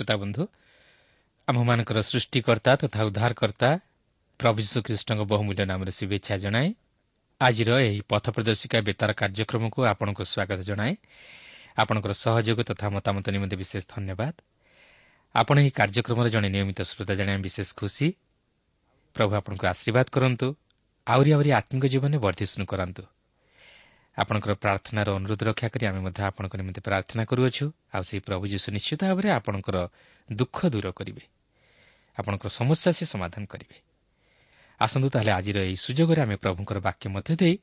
ପ୍ରିୟ ଶ୍ରୋତା ବନ୍ଧୁ ଆମ୍ଭମାନଙ୍କର ସୃଷ୍ଟିକର୍ତ୍ତା ତଥା ଉଦ୍ଧାରକର୍ତ୍ତା ପ୍ରଭୁ ଯୀଶୁଖ୍ରୀଷ୍ଟଙ୍କ ବହୁମୂଲ୍ୟ ନାମରେ ଶୁଭେଚ୍ଛା ଜଣାଏ ଆଜିର ଏହି ପଥ ପ୍ରଦର୍ଶିକା ବେତାର କାର୍ଯ୍ୟକ୍ରମକୁ ଆପଣଙ୍କୁ ସ୍ୱାଗତ ଜଣାଏ ଆପଣଙ୍କର ସହଯୋଗ ତଥା ମତାମତ ନିମନ୍ତେ ବିଶେଷ ଧନ୍ୟବାଦ। ଆପଣ ଏହି କାର୍ଯ୍ୟକ୍ରମର ଜଣେ ନିୟମିତ ଶ୍ରୋତା ଜାଣିବା ବିଶେଷ ଖୁସି। ପ୍ରଭୁ ଆପଣଙ୍କୁ ଆଶୀର୍ବାଦ କରନ୍ତୁ ଆହୁରି ଆହୁରି ଆତ୍ମିକ ଜୀବନରେ ବର୍ଦ୍ଧିଷ୍ଣୁ କରାନ୍ତୁ। ଆପଣଙ୍କର ପ୍ରାର୍ଥନାର ଅନୁରୋଧ ରକ୍ଷା କରି ଆମେ ମଧ୍ୟ ଆପଣଙ୍କ ନିମନ୍ତେ ପ୍ରାର୍ଥନା କରୁଅଛୁ। ଆଉ ସେହି ପ୍ରଭୁ ଯୀଶୁ ନିଶ୍ଚିତ ଭାବରେ ଆପଣଙ୍କର ଦୁଃଖ ଦୂର କରିବେ। ଆପଣଙ୍କର ସମସ୍ୟା ସେ ସମାଧାନ କରିବେ। ଆସନ୍ତୁ ତାହେଲେ ଆଜିର ଏହି ସୁଯୋଗରେ ଆମେ ପ୍ରଭୁଙ୍କର ବାକ୍ୟ ମଧ୍ୟ ଦେଇ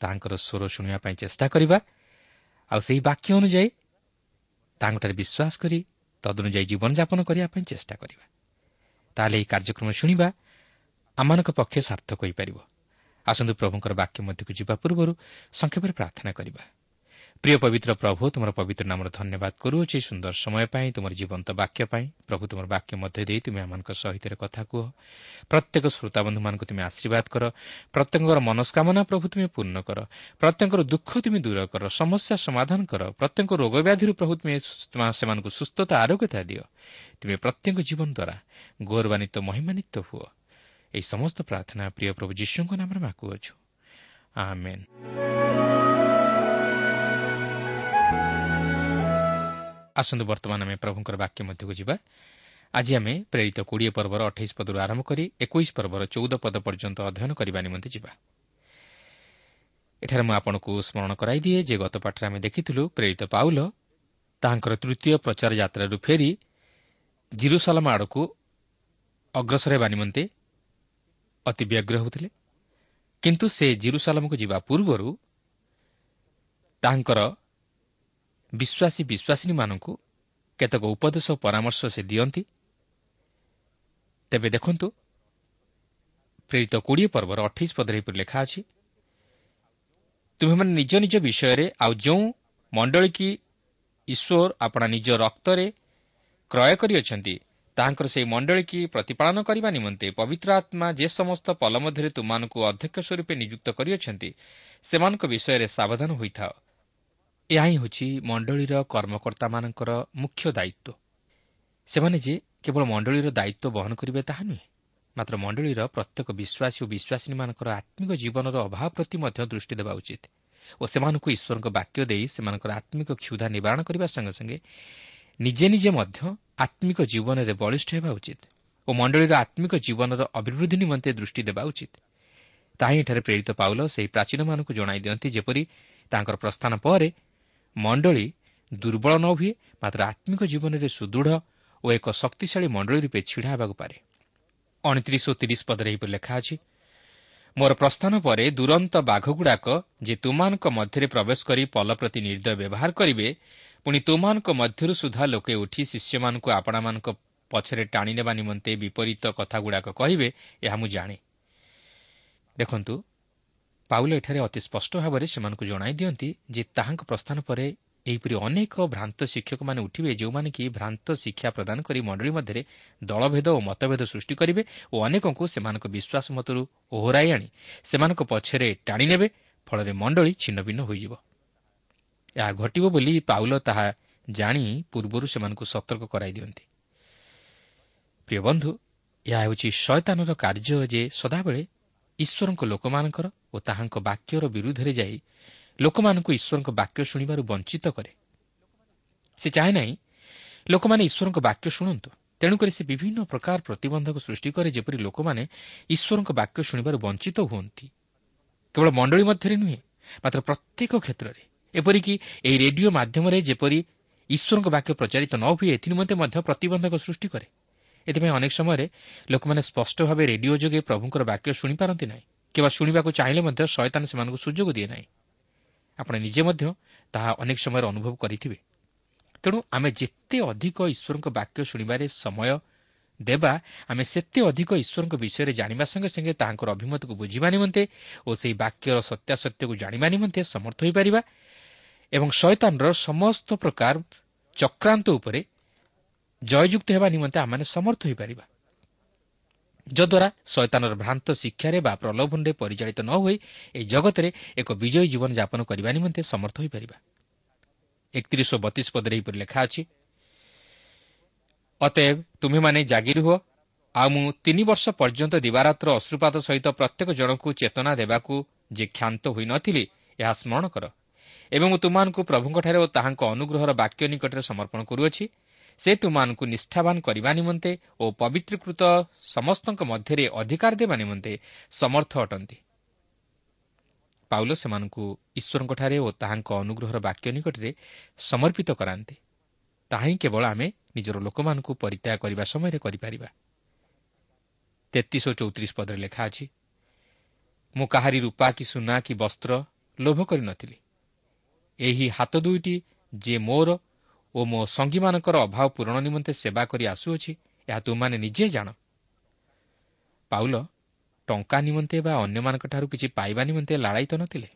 ତାଙ୍କର ସ୍ୱର ଶୁଣିବା ପାଇଁ ଚେଷ୍ଟା କରିବା। ଆଉ ସେହି ବାକ୍ୟ ଅନୁଯାୟୀ ତାଙ୍କଠାରେ ବିଶ୍ୱାସ କରି ତଦନୁଯାୟୀ ଜୀବନଯାପନ କରିବା ପାଇଁ ଚେଷ୍ଟା କରିବା। ତାହେଲେ ଏହି କାର୍ଯ୍ୟକ୍ରମ ଶୁଣିବା ଆମମାନଙ୍କ ପକ୍ଷେ ସାର୍ଥକ ହୋଇପାରିବ। ଆସନ୍ତୁ ପ୍ରଭୁଙ୍କର ବାକ୍ୟ ମଧ୍ୟକୁ ଯିବା ପୂର୍ବରୁ ସଂକ୍ଷେପରେ ପ୍ରାର୍ଥନା କରିବା। ପ୍ରିୟ ପବିତ୍ର ପ୍ରଭୁ ତୁମର ପବିତ୍ର ନାମର ଧନ୍ୟବାଦ କରୁଅଛି ସୁନ୍ଦର ସମୟ ପାଇଁ ତୁମର ଜୀବନ୍ତ ବାକ୍ୟ ପାଇଁ ପ୍ରଭୁ ତୁମର ବାକ୍ୟ ମଧ୍ୟ ଦେଇ ତୁମେ ଆମମାନଙ୍କ ସହିତ କଥା କୁହ। ପ୍ରତ୍ୟେକ ଶ୍ରୋତାବନ୍ଧୁମାନଙ୍କୁ ତୁମେ ଆଶୀର୍ବାଦ କର। ପ୍ରତ୍ୟେକଙ୍କର ମନସ୍କାମନା ପ୍ରଭୁ ତୁମେ ପୂର୍ଣ୍ଣ କର। ପ୍ରତ୍ୟେକଙ୍କର ଦୁଃଖ ତୁମେ ଦୂର କର। ସମସ୍ୟା ସମାଧାନ କର। ପ୍ରତ୍ୟେକ ରୋଗ ବ୍ୟାଧିରୁ ପ୍ରଭୁ ତୁମେ ସେମାନଙ୍କୁ ସୁସ୍ଥତା ଆରୋଗ୍ୟତା ଦିଅ। ତୁମେ ପ୍ରତ୍ୟେକ ଜୀବନ ଦ୍ୱାରା ଗୌରବାନ୍ୱିତ ମହିମାନ୍ୱିତ ହୁଅ। ଏହି ସମସ୍ତ ପ୍ରାର୍ଥନା ପ୍ରିୟ ପ୍ରଭୁ ଯୀଶୁଙ୍କ ନାମରେ ମାଗୁଅଛୁ ଆସନ୍ତୁ ବର୍ତ୍ତମାନ ଆମେ ପ୍ରଭୁଙ୍କର ବାକ୍ୟ ମଧ୍ୟକୁ ଯିବା। ଆଜି ଆମେ ପ୍ରେରିତ କୋଡ଼ିଏ ପର୍ବର ଅଠେଇଶ ପଦରୁ ଆରମ୍ଭ କରି ଏକୋଇଶ ପର୍ବର ଚଉଦ ପଦ ପର୍ଯ୍ୟନ୍ତ ଅଧ୍ୟୟନ କରିବା ନିମନ୍ତେ ଯିବା। ଏଠାରେ ମୁଁ ଆପଣଙ୍କୁ ସ୍ମରଣ କରାଇଦିଏ ଯେ ଗତ ପାଠରେ ଆମେ ଦେଖିଥିଲୁ ପ୍ରେରିତ ପାଉଲ ତାହାଙ୍କର ତୃତୀୟ ପ୍ରଚାର ଯାତ୍ରାରୁ ଫେରି ଜିରୁସାଲାମ ଆଡ଼କୁ ଅଗ୍ରସର ହେବା ନିମନ୍ତେ ଅତି ବ୍ୟଗ୍ର ହେଉଥିଲେ। କିନ୍ତୁ ସେ ଜିରୁସାଲାମକୁ ଯିବା ପୂର୍ବରୁ ତାଙ୍କର ବିଶ୍ୱାସୀ ବିଶ୍ୱାସିନୀମାନଙ୍କୁ କେତେକ ଉପଦେଶ ପରାମର୍ଶ ସେ ଦିଅନ୍ତି। ତେବେ ଦେଖନ୍ତୁ ପ୍ରେରିତ କୋଡ଼ିଏ ପର୍ବର ଅଠେଇଶ ପଦରେ ଏହିପରି ଲେଖା ଅଛି ତୁମେମାନେ ନିଜ ନିଜ ବିଷୟରେ ଆଉ ଯେଉଁ ମଣ୍ଡଳୀ କି ଈଶ୍ୱର ଆପଣା ନିଜ ରକ୍ତରେ କ୍ରୟ କରିଅଛନ୍ତି ତାହାଙ୍କର ସେହି ମଣ୍ଡଳୀକି ପ୍ରତିପାଳନ କରିବା ନିମନ୍ତେ ପବିତ୍ର ଆତ୍ମା ଯେ ସମସ୍ତ ପଲ ମଧ୍ୟରେ ତୁମମାନଙ୍କୁ ଅଧ୍ୟକ୍ଷ ସ୍ୱରୂପେ ନିଯୁକ୍ତ କରିଅଛନ୍ତି ସେମାନଙ୍କ ବିଷୟରେ ସାବଧାନ ହୋଇଥାଅ। ଏହା ହିଁ ହେଉଛି ମଣ୍ଡଳୀର କର୍ମକର୍ତ୍ତାମାନଙ୍କର ମୁଖ୍ୟ ଦାୟିତ୍ୱ। ସେମାନେ ଯେ କେବଳ ମଣ୍ଡଳୀର ଦାୟିତ୍ୱ ବହନ କରିବେ ତାହା ନୁହେଁ ମାତ୍ର ମଣ୍ଡଳୀର ପ୍ରତ୍ୟେକ ବିଶ୍ୱାସୀ ଓ ବିଶ୍ୱାସୀମାନଙ୍କର ଆତ୍ମିକ ଜୀବନର ଅଭାବ ପ୍ରତି ମଧ୍ୟ ଦୃଷ୍ଟି ଦେବା ଉଚିତ ଓ ସେମାନଙ୍କୁ ଈଶ୍ୱରଙ୍କ ବାକ୍ୟ ଦେଇ ସେମାନଙ୍କର ଆତ୍ମିକ କ୍ଷୁଧା ନିବାରଣ କରିବା ସଙ୍ଗେ ସଙ୍ଗେ ନିଜେ ନିଜେ ମଧ୍ୟ ଆତ୍ମିକ ଜୀବନରେ ବଳିଷ୍ଠ ହେବା ଉଚିତ ଓ ମଣ୍ଡଳୀର ଆତ୍ମିକ ଜୀବନର ଅଭିବୃଦ୍ଧି ନିମନ୍ତେ ଦୃଷ୍ଟି ଦେବା ଉଚିତ। ତାହା ଏଠାରେ ପ୍ରେରିତ ପାଉଲ ସେହି ପ୍ରାଚୀନମାନଙ୍କୁ ଜଣାଇ ଦିଅନ୍ତି ଯେପରି ତାଙ୍କର ପ୍ରସ୍ଥାନ ପରେ ମଣ୍ଡଳୀ ଦୁର୍ବଳ ନ ହୁଏ ମାତ୍ର ଆତ୍ମିକ ଜୀବନରେ ସୁଦୃଢ଼ ଓ ଏକ ଶକ୍ତିଶାଳୀ ମଣ୍ଡଳୀ ରୂପେ ଛିଡ଼ା ହେବାକୁ ପାରେ। ଅଣତିରିଶ ଓ ତିରିଶ ପଦରେ ଏହିପରି ଲେଖା ଅଛି ମୋର ପ୍ରସ୍ଥାନ ପରେ ଦୁରନ୍ତ ବାଘଗୁଡ଼ାକ ଯେ ତୁମାନଙ୍କ ମଧ୍ୟରେ ପ୍ରବେଶ କରି ପଲ ପ୍ରତି ନିର୍ଦ୍ଦୟ ବ୍ୟବହାର କରିବେ ପୁଣି ତୁମାନଙ୍କ ମଧ୍ୟରୁ ସୁଦ୍ଧା ଲୋକେ ଉଠି ଶିଷ୍ୟମାନଙ୍କୁ ଆପଣାମାନଙ୍କ ପଛରେ ଟାଣିନେବା ନିମନ୍ତେ ବିପରୀତ କଥାଗୁଡ଼ାକ କହିବେ ଏହା ମୁଁ ଜାଣେ। ଦେଖନ୍ତୁ ପାଉଲ ଏଠାରେ ଅତି ସ୍ପଷ୍ଟ ଭାବରେ ସେମାନଙ୍କୁ ଜଣାଇ ଦିଅନ୍ତି ଯେ ତାହାଙ୍କ ପ୍ରସ୍ଥାନ ପରେ ଏହିପରି ଅନେକ ଭ୍ରାନ୍ତ ଶିକ୍ଷକମାନେ ଉଠିବେ ଯେଉଁମାନେ କି ଭ୍ରାନ୍ତ ଶିକ୍ଷା ପ୍ରଦାନ କରି ମଣ୍ଡଳୀ ମଧ୍ୟରେ ଦଳଭେଦ ଓ ମତଭେଦ ସୃଷ୍ଟି କରିବେ ଓ ଅନେକଙ୍କୁ ସେମାନଙ୍କ ବିଶ୍ୱାସ ମତରୁ ଓହରାଇ ଆଣି ସେମାନଙ୍କ ପଛରେ ଟାଣିନେବେ ଫଳରେ ମଣ୍ଡଳୀ ଛିନ୍ନଭିନ୍ନ ହୋଇଯିବ। ଏହା ଘଟିବ ବୋଲି ପାଉଲ ତାହା ଜାଣି ପୂର୍ବରୁ ସେମାନଙ୍କୁ ସତର୍କ କରାଇ ଦିଅନ୍ତି। ପ୍ରିୟ ବନ୍ଧୁ ଏହା ହେଉଛି ଶୟତାନର କାର୍ଯ୍ୟ ଯେ ସଦାବେଳେ ଈଶ୍ୱରଙ୍କ ଲୋକମାନଙ୍କର ଓ ତାହାଙ୍କ ବାକ୍ୟର ବିରୁଦ୍ଧରେ ଯାଇ ଲୋକମାନଙ୍କୁ ଈଶ୍ୱରଙ୍କ ବାକ୍ୟ ଶୁଣିବାରୁ ବଞ୍ଚିତ କରେ। ସେ ଚାହେଁ ନାହିଁ ଲୋକମାନେ ଈଶ୍ୱରଙ୍କ ବାକ୍ୟ ଶୁଣନ୍ତୁ। ତେଣୁକରି ସେ ବିଭିନ୍ନ ପ୍ରକାର ପ୍ରତିବନ୍ଧକ ସୃଷ୍ଟି କରେ ଯେପରି ଲୋକମାନେ ଈଶ୍ୱରଙ୍କ ବାକ୍ୟ ଶୁଣିବାରୁ ବଞ୍ଚିତ ହୁଅନ୍ତି। କେବଳ ମଣ୍ଡଳୀ ମଧ୍ୟରେ ନୁହେଁ ମାତ୍ର ପ୍ରତ୍ୟେକ କ୍ଷେତ୍ରରେ ଏପରିକି ଏହି ରେଡିଓ ମାଧ୍ୟମରେ ଯେପରି ଈଶ୍ୱରଙ୍କ ବାକ୍ୟ ପ୍ରଚାରିତ ନ ହୁଏ ଏଥିନିମନ୍ତେ ମଧ୍ୟ ପ୍ରତିବନ୍ଧକ ସୃଷ୍ଟି କରେ। ଏଥିପାଇଁ ଅନେକ ସମୟରେ ଲୋକମାନେ ସ୍ପଷ୍ଟ ଭାବେ ରେଡିଓ ଯୋଗେ ପ୍ରଭୁଙ୍କର ବାକ୍ୟ ଶୁଣିପାରନ୍ତି ନାହିଁ କିମ୍ବା ଶୁଣିବାକୁ ଚାହିଁଲେ ମଧ୍ୟ ଶୟତାନ ସେମାନଙ୍କୁ ସୁଯୋଗ ଦିଏ ନାହିଁ। ଆପଣ ନିଜେ ମଧ୍ୟ ତାହା ଅନେକ ସମୟରେ ଅନୁଭବ କରିଥିବେ। ତେଣୁ ଆମେ ଯେତେ ଅଧିକ ଈଶ୍ୱରଙ୍କ ବାକ୍ୟ ଶୁଣିବାରେ ସମୟ ଦେବା ଆମେ ସେତେ ଅଧିକ ଈଶ୍ୱରଙ୍କ ବିଷୟରେ ଜାଣିବା ସଙ୍ଗେ ସଙ୍ଗେ ତାହାଙ୍କର ଅଭିମତକୁ ବୁଝିବା ନିମନ୍ତେ ଓ ସେହି ବାକ୍ୟର ସତ୍ୟାସତ୍ୟକୁ ଜାଣିବା ନିମନ୍ତେ ସମର୍ଥ ହୋଇପାରିବା। ଏବଂ ଶୟତାନର ସମସ୍ତ ପ୍ରକାର ଚକ୍ରାନ୍ତ ଉପରେ ଜୟଯୁକ୍ତ ହେବା ନିମନ୍ତେ ଆମମାନେ ସମର୍ଥ ହୋଇପାରିବା ଯଦ୍ୱାରା ଶୈତାନର ଭ୍ରାନ୍ତ ଶିକ୍ଷାରେ ବା ପ୍ରଲୋଭନରେ ପରିଚାଳିତ ନ ହୋଇ ଏହି ଜଗତରେ ଏକ ବିଜୟୀ ଜୀବନ ଯାପନ କରିବା ନିମନ୍ତେ ସମର୍ଥ ହୋଇପାରିବା ଏକତିରିଶ ଓ ବତିଶ ପଦରେ ଏହିପରି ଲେଖା ଅଛି ଅତଏବ ତୁମେମାନେ ଜାଗି ରୁହ ଆଉ ମୁଁ ତିନି ବର୍ଷ ପର୍ଯ୍ୟନ୍ତ ଦିବାରାତ୍ର ଅଶ୍ରୁପାତ ସହିତ ପ୍ରତ୍ୟେକ ଜଣଙ୍କୁ ଚେତନା ଦେବାକୁ ଯେ କ୍ଷାନ୍ତ ହୋଇନଥିଲି ଏହା ସ୍ମରଣ କର। ଏବଂ ମୁଁ ତୁମମାନଙ୍କୁ ପ୍ରଭୁଙ୍କଠାରେ ଓ ତାହାଙ୍କ ଅନୁଗ୍ରହର ବାକ୍ୟ ନିକଟରେ ସମର୍ପଣ କରୁଅଛି। ସେ ତୁମମାନଙ୍କୁ ନିଷ୍ଠାବାନ କରିବା ନିମନ୍ତେ ଓ ପବିତ୍ରକୃତ ସମସ୍ତଙ୍କ ମଧ୍ୟରେ ଅଧିକାର ଦେବା ନିମନ୍ତେ ସମର୍ଥ ଅଟନ୍ତି। ପାଉଲ ସେମାନଙ୍କୁ ଈଶ୍ୱରଙ୍କଠାରେ ଓ ତାହାଙ୍କ ଅନୁଗ୍ରହର ବାକ୍ୟ ନିକଟରେ ସମର୍ପିତ କରାନ୍ତି। ତାହା ହିଁ କେବଳ ଆମେ ନିଜର ଲୋକମାନଙ୍କୁ ପରିତ୍ୟାଗ କରିବା ସମୟରେ କରିପାରିବା। ତେତିଶ ଓ ଚଉତିରିଶ ପଦରେ ଲେଖା ଅଛି ମୁଁ କାହାରି ରୂପା କି ସୁନା କି ବସ୍ତ୍ର ଲୋଭ କରିନଥିଲି ଏହି ହାତ ଦୁଇଟି ଯେ ମୋର ଓ ମୋ ସଙ୍ଗୀମାନଙ୍କର ଅଭାବ ପୂରଣ ନିମନ୍ତେ ସେବା କରି ଆସୁଅଛି ଏହା ତୁମମାନେ ନିଜେ ଜାଣ। ପାଉଲ ଟଙ୍କା ନିମନ୍ତେ ବା ଅନ୍ୟମାନଙ୍କଠାରୁ କିଛି ପାଇବା ନିମନ୍ତେ ଲାଳାୟିତ ନଥିଲେ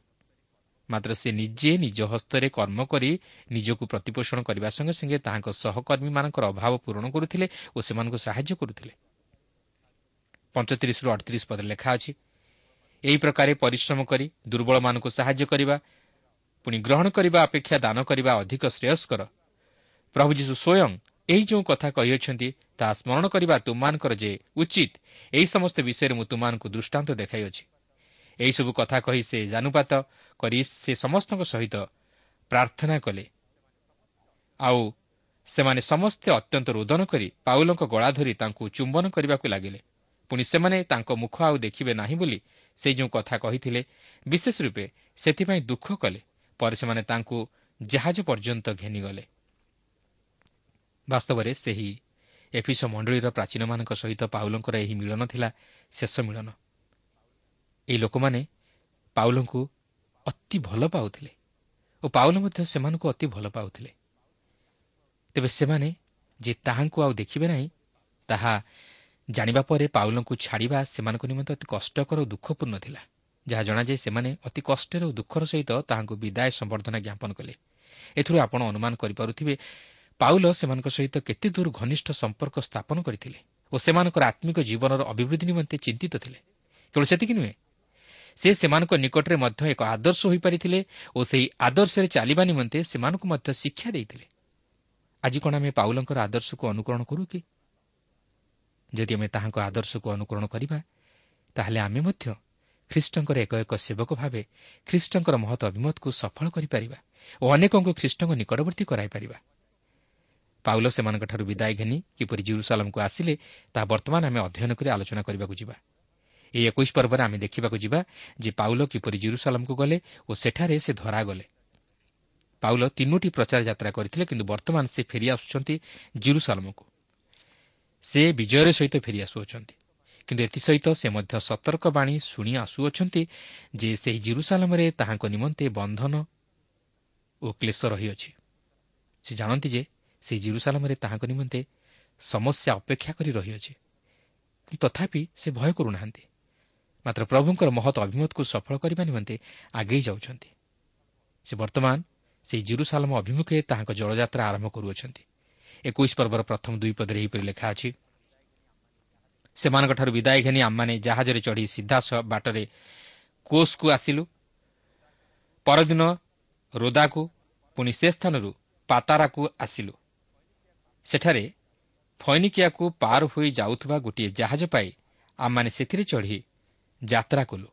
ମାତ୍ର ସେ ନିଜେ ନିଜ ହସ୍ତରେ କର୍ମ କରି ନିଜକୁ ପ୍ରତିପୋଷଣ କରିବା ସଙ୍ଗେ ସଙ୍ଗେ ତାହାଙ୍କ ସହକର୍ମୀମାନଙ୍କର ଅଭାବ ପୂରଣ କରୁଥିଲେ ଓ ସେମାନଙ୍କୁ ସାହାଯ୍ୟ କରୁଥିଲେ। ପଞ୍ଚତିରିଶରୁ ଅଠତିରିଶ ପଦରେ ଲେଖା ଅଛି ଏହି ପ୍ରକାରେ ପରିଶ୍ରମ କରି ଦୁର୍ବଳମାନଙ୍କୁ ସାହାଯ୍ୟ କରିବା ପୁଣି ଗ୍ରହଣ କରିବା ଅପେକ୍ଷା ଦାନ କରିବା ଅଧିକ ଶ୍ରେୟସ୍କର। ପ୍ରଭୁ ଯୀଶୁ ସ୍ୱୟଂ ଏହି ଯେଉଁ କଥା କହିଅଛନ୍ତି ତାହା ସ୍ମରଣ କରିବା ତୁମମାନଙ୍କର ଯେ ଉଚିତ ଏହି ସମସ୍ତ ବିଷୟରେ ମୁଁ ତୁମମାନଙ୍କୁ ଦୃଷ୍ଟାନ୍ତ ଦେଖାଇଅଛି। ଏହିସବୁ କଥା କହି ସେ ଜାନୁପାତ କରି ସେ ସମସ୍ତଙ୍କ ସହିତ ପ୍ରାର୍ଥନା କଲେ। ଆଉ ସେମାନେ ସମସ୍ତେ ଅତ୍ୟନ୍ତ ରୋଦନ କରି ପାଉଲଙ୍କ ଗଳା ଧରି ତାଙ୍କୁ ଚୁମ୍ବନ କରିବାକୁ ଲାଗିଲେ। ପୁଣି ସେମାନେ ତାଙ୍କ ମୁଖ ଆଉ ଦେଖିବେ ନାହିଁ ବୋଲି ସେ ଯେଉଁ କଥା କହିଥିଲେ ବିଶେଷ ରୂପେ ସେଥିପାଇଁ ଦୁଃଖ କଲେ। ପରେ ସେମାନେ ତାଙ୍କୁ ଜାହାଜ ପର୍ଯ୍ୟନ୍ତ ଘେନିଗଲେ। ବାସ୍ତବରେ ସେହି ଏଫିସ ମଣ୍ଡଳୀର ପ୍ରାଚୀନମାନଙ୍କ ସହିତ ପାଉଲଙ୍କର ଏହି ମିଳନ ଥିଲା ଶେଷ ମିଳନ। ଏହି ଲୋକମାନେ ପାଉଲଙ୍କୁ ଅତି ଭଲ ପାଉଥିଲେ ଓ ପାଉଲ ମଧ୍ୟ ସେମାନଙ୍କୁ ଅତି ଭଲ ପାଉଥିଲେ। ତେବେ ସେମାନେ ଯେ ତାହାଙ୍କୁ ଆଉ ଦେଖିବେ ନାହିଁ ତାହା ଜାଣିବା ପରେ ପାଉଲଙ୍କୁ ଛାଡ଼ିବା ସେମାନଙ୍କ ନିମନ୍ତେ ଅତି କଷ୍ଟକର ଓ ଦୁଃଖପୂର୍ଣ୍ଣ ଥିଲା। ଯାହା ଜଣାଯାଏ ସେମାନେ ଅତି କଷ୍ଟରେ ଓ ଦୁଃଖର ସହିତ ତାହାଙ୍କୁ ବିଦାୟ ସମ୍ବର୍ଦ୍ଧନା ଜ୍ଞାପନ କଲେ। ଏଥିରୁ ଆପଣ ଅନୁମାନ କରିପାରୁଥିବେ ପାଉଲ ସେମାନଙ୍କ ସହିତ କେତେ ଦୂର ଘନିଷ୍ଠ ସମ୍ପର୍କ ସ୍ଥାପନ କରିଥିଲେ ଓ ସେମାନଙ୍କର ଆତ୍ମିକ ଜୀବନର ଅଭିବୃଦ୍ଧି ନିମନ୍ତେ ଚିନ୍ତିତ ଥିଲେ। କେବଳ ସେତିକି ନୁହେଁ ସେ ସେମାନଙ୍କ ନିକଟରେ ମଧ୍ୟ ଏକ ଆଦର୍ଶ ହୋଇପାରିଥିଲେ ଓ ସେହି ଆଦର୍ଶରେ ଚାଲିବା ନିମନ୍ତେ ସେମାନଙ୍କୁ ମଧ୍ୟ ଶିକ୍ଷା ଦେଇଥିଲେ। ଆଜି କ'ଣ ଆମେ ପାଉଲଙ୍କର ଆଦର୍ଶକୁ ଅନୁକରଣ କରୁ କି? ଯଦି ଆମେ ତାହାଙ୍କ ଆଦର୍ଶକୁ ଅନୁକରଣ କରିବା ତାହେଲେ ଆମେ ମଧ୍ୟ ଖ୍ରୀଷ୍ଟଙ୍କର ଏକ ଏକ ସେବକ ଭାବେ ଖ୍ରୀଷ୍ଟଙ୍କର ମହତ ଅଭିମତକୁ ସଫଳ କରିପାରିବା ଓ ଅନେକଙ୍କୁ ଖ୍ରୀଷ୍ଟଙ୍କ ନିକଟବର୍ତ୍ତୀ କରାଇପାରିବା ପାଉଲ ସେମାନଙ୍କଠାରୁ ବିଦାୟ ଘେନି କିପରି ଜିରୁସାଲାମକୁ ଆସିଲେ ତାହା ବର୍ତ୍ତମାନ ଆମେ ଅଧ୍ୟୟନ କରି ଆଲୋଚନା କରିବାକୁ ଯିବା। ଏହି ଏକୋଇଶ ପର୍ବରେ ଆମେ ଦେଖିବାକୁ ଯିବା ଯେ ପାଉଲ କିପରି ଜିରୁସାଲାମକୁ ଗଲେ ଓ ସେଠାରେ ସେ ଧରାଗଲେ। ପାଉଲ ତିନୋଟି ପ୍ରଚାର ଯାତ୍ରା କରିଥିଲେ କିନ୍ତୁ ବର୍ତ୍ତମାନ ସେ ଫେରିଆସୁଛନ୍ତି ଜିରୁସାଲମକୁ। ସେ ବିଜୟର ସହିତ ଫେରିଆସୁଅଛନ୍ତି କିନ୍ତୁ ଏଥିସହିତ ସେ ମଧ୍ୟ ସତର୍କ ବାଣୀ ଶୁଣି ଆସୁଅଛନ୍ତି ଯେ ସେହି ଜିରୁସାଲାମରେ ତାହାଙ୍କ ନିମନ୍ତେ ବନ୍ଧନ ଓ କ୍ଲେଶ ରହିଅଛି। ସେ ଜାଣନ୍ତି ଯେ ସେହି ଜିରୁସାଲାମରେ ତାହାଙ୍କ ନିମନ୍ତେ ସମସ୍ୟା ଅପେକ୍ଷା କରି ରହିଅଛି। ତଥାପି ସେ ଭୟ କରୁନାହାନ୍ତି। ମାତ୍ର ପ୍ରଭୁଙ୍କର ମହତ ଅଭିମତକୁ ସଫଳ କରିବା ନିମନ୍ତେ ଆଗେଇ ଯାଉଛନ୍ତି। ସେ ବର୍ତ୍ତମାନ ସେହି ଜିରୁସାଲମ ଅଭିମୁଖେ ତାହାଙ୍କ ଜଳଯାତ୍ରା ଆରମ୍ଭ କରୁଅଛନ୍ତି। ଏକୋଇଶ ପର୍ବର ପ୍ରଥମ ଦୁଇ ପଦରେ ଏହିପରି ଲେଖା ଅଛି ସେମାନଙ୍କଠାରୁ ବିଦାୟ ଘେନି ଆମମାନେ ଜାହାଜରେ ଚଢ଼ି ସିଧା ବାଟରେ କୋସ୍କୁ ଆସିଲୁ। ପରଦିନ ରୋଦାକୁ ପୁଣି ସେ ସ୍ଥାନରୁ ପାତାରାକୁ ଆସିଲୁ। ସେଠାରେ ଫୈନିକିଆକୁ ପାର ହୋଇ ଯାଉଥିବା ଗୋଟିଏ ଜାହାଜ ପାଇ ଆମମାନେ ସେଥିରେ ଚଢ଼ି ଯାତ୍ରା କଲୁ।